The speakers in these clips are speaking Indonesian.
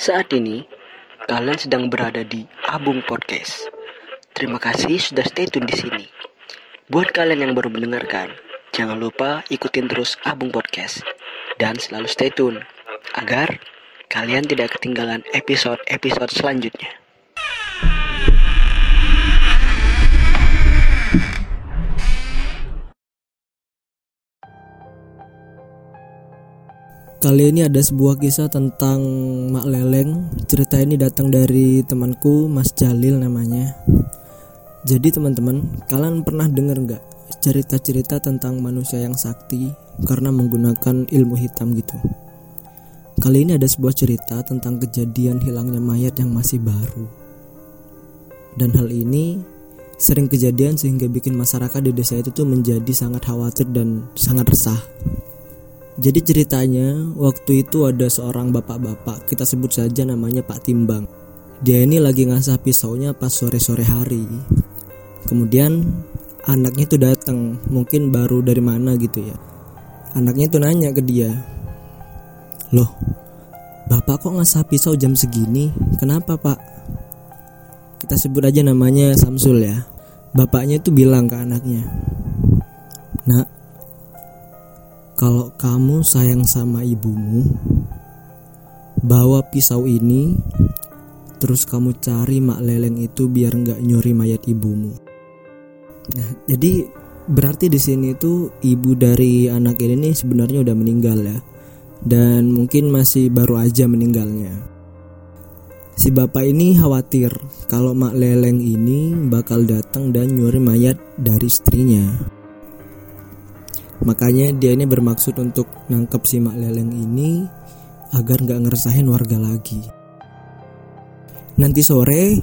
Saat ini, kalian sedang berada di Abung Podcast. Terima kasih sudah stay tune di sini. Buat kalian yang baru mendengarkan, jangan lupa ikutin terus Abung Podcast dan selalu stay tune agar kalian tidak ketinggalan episode-episode selanjutnya. Kali ini ada sebuah kisah tentang Mak Leleng. Cerita ini datang dari temanku Mas Jalil namanya. Jadi teman-teman, kalian pernah dengar nggak cerita-cerita tentang manusia yang sakti karena menggunakan ilmu hitam gitu? Kali ini ada sebuah cerita tentang kejadian hilangnya mayat yang masih baru. Dan hal ini sering kejadian sehingga bikin masyarakat di desa itu tuh menjadi sangat khawatir dan sangat resah. Jadi ceritanya waktu itu ada seorang bapak-bapak kita sebut saja namanya Pak Timbang. Dia ini lagi ngasah pisaunya pas sore-sore hari. Kemudian anaknya itu datang, mungkin baru dari mana gitu ya. Anaknya itu nanya ke dia, loh, bapak kok ngasah pisau jam segini? Kenapa pak? Kita sebut aja namanya Samsul ya. Bapaknya itu bilang ke anaknya, nak, kalau kamu sayang sama ibumu, bawa pisau ini, terus kamu cari mak leleng itu biar nggak nyuri mayat ibumu. Nah, jadi berarti di sini tuh ibu dari anak ini nih sebenarnya udah meninggal ya, dan mungkin masih baru aja meninggalnya. Si bapak ini khawatir kalau mak leleng ini bakal datang dan nyuri mayat dari istrinya. Makanya dia ini bermaksud untuk nangkep si mak leleng ini agar nggak ngeresahin warga lagi. Nanti sore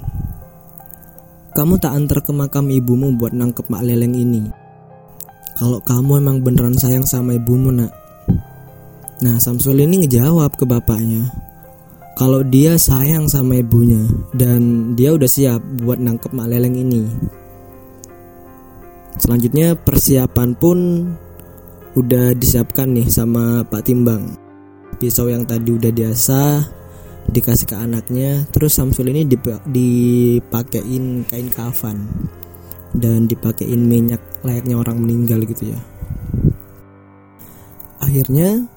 kamu tak antar ke makam ibumu buat nangkep mak leleng ini. Kalau kamu emang beneran sayang sama ibumu nak. Nah Samsul ini ngejawab ke bapaknya. Kalau dia sayang sama ibunya dan dia udah siap buat nangkep mak leleng ini. Selanjutnya persiapan pun udah disiapkan nih sama Pak Timbang. Pisau yang tadi udah diasah dikasih ke anaknya, terus Samsul ini dip dipakein kain kafan dan dipakein minyak layaknya orang meninggal gitu ya. Akhirnya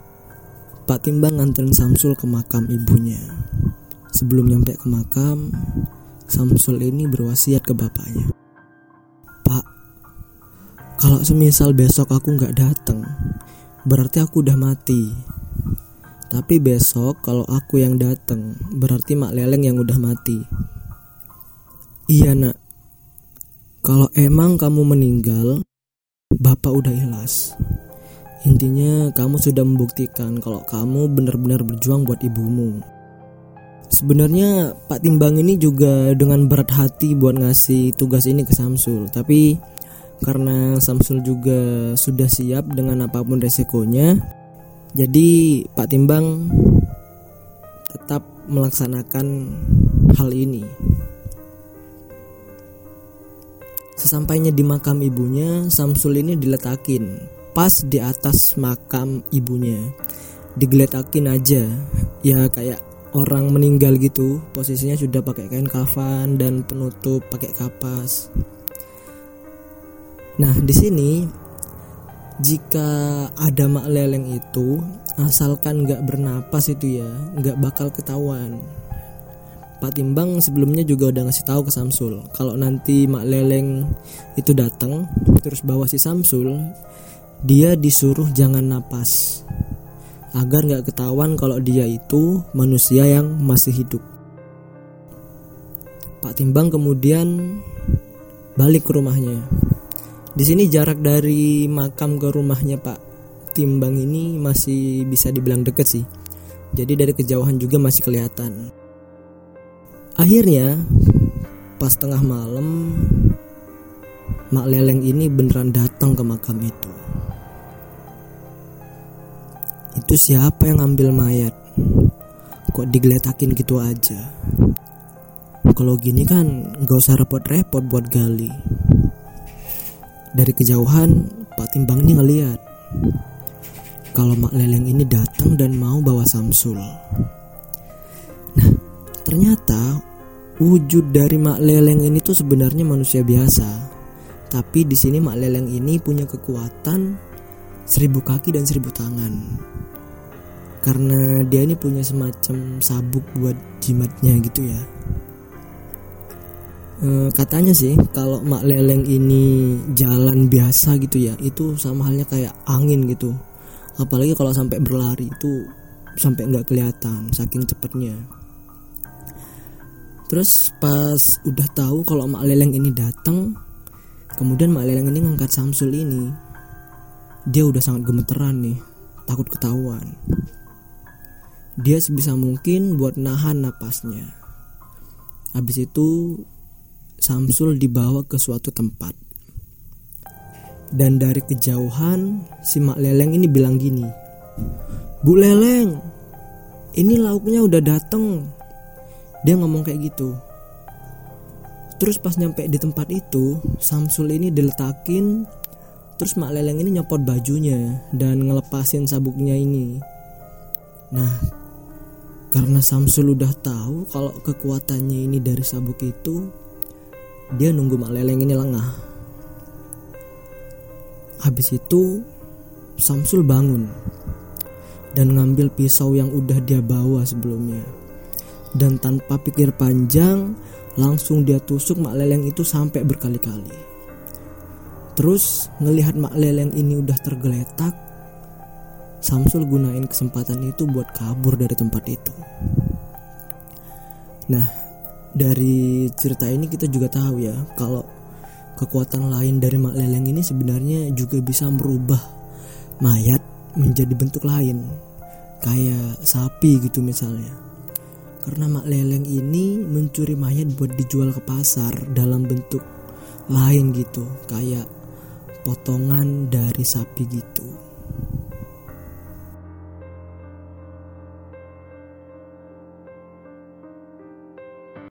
Pak Timbang nganterin Samsul ke makam ibunya. Sebelum nyampe ke makam, Samsul ini berwasiat ke bapaknya. Kalau semisal besok aku nggak datang, berarti aku udah mati. Tapi besok kalau aku yang datang, berarti Mak Leleng yang udah mati. Iya nak, kalau emang kamu meninggal, Bapak udah ikhlas. Intinya kamu sudah membuktikan kalau kamu benar-benar berjuang buat ibumu. Sebenarnya Pak Timbang ini juga dengan berat hati buat ngasih tugas ini ke Samsul, tapi karena Samsul juga sudah siap dengan apa pun resikonya, jadi Pak Timbang tetap melaksanakan hal ini. Sesampainya di makam ibunya, Samsul ini diletakin pas di atas makam ibunya. Digeletakin aja, ya kayak orang meninggal gitu. Posisinya sudah pakai kain kafan dan penutup pakai kapas. Nah, di sini jika ada mak leleng itu asalkan nggak bernapas itu ya nggak bakal ketahuan. Pak Timbang sebelumnya juga udah ngasih tahu ke Samsul kalau nanti mak leleng itu datang terus bawa si Samsul dia disuruh jangan napas. Agar nggak ketahuan kalau dia itu manusia yang masih hidup. Pak Timbang kemudian balik ke rumahnya di sini jarak dari makam ke rumahnya Pak Timbang ini masih bisa dibilang deket sih jadi dari kejauhan juga masih kelihatan Akhirnya pas tengah malam Mak Leleng ini beneran datang ke makam itu. Itu siapa yang ngambil mayat? Kok digeletakin gitu aja? Kalau gini kan gak usah repot-repot buat gali. Dari kejauhan Pak Timbang ini ngeliat. Kalau Mak Leleng ini datang dan mau bawa Samsul. Nah, ternyata wujud dari mak leleng ini tuh sebenarnya manusia biasa. Tapi di sini mak leleng ini punya kekuatan seribu kaki dan seribu tangan. Karena dia ini punya semacam sabuk buat jimatnya gitu ya e, katanya sih kalau mak leleng ini jalan biasa gitu ya itu sama halnya kayak angin gitu. Apalagi kalau sampai berlari itu sampai nggak kelihatan saking cepatnya terus pas udah tahu kalau mak leleng ini datang kemudian mak leleng ini ngangkat Samsul ini. Dia udah sangat gemeteran nih takut ketahuan. Dia sebisa mungkin buat nahan napasnya. Habis itu Samsul dibawa ke suatu tempat. Dan dari kejauhan si Mak Leleng ini bilang gini. Bu Leleng, ini lauknya udah dateng. Dia ngomong kayak gitu. Terus pas nyampe di tempat itu, Samsul ini diletakin Terus Mak Leleng ini nyopot bajunya dan ngelepasin sabuknya ini. Nah, karena Samsul udah tahu kalau kekuatannya ini dari sabuk itu, dia nunggu Mak Leleng ini lengah. Habis itu, Samsul bangun dan ngambil pisau yang udah dia bawa sebelumnya. Dan tanpa pikir panjang, langsung dia tusuk Mak Leleng itu sampai berkali-kali. Terus ngelihat Mak Leleng ini udah tergeletak, Samsul gunain kesempatan itu buat kabur dari tempat itu. Nah, dari cerita ini kita juga tahu ya kalau kekuatan lain dari mak leleng ini sebenarnya juga bisa merubah mayat menjadi bentuk lain. Kayak sapi gitu misalnya. Karena mak leleng ini mencuri mayat buat dijual ke pasar dalam bentuk lain gitu, kayak potongan dari sapi gitu.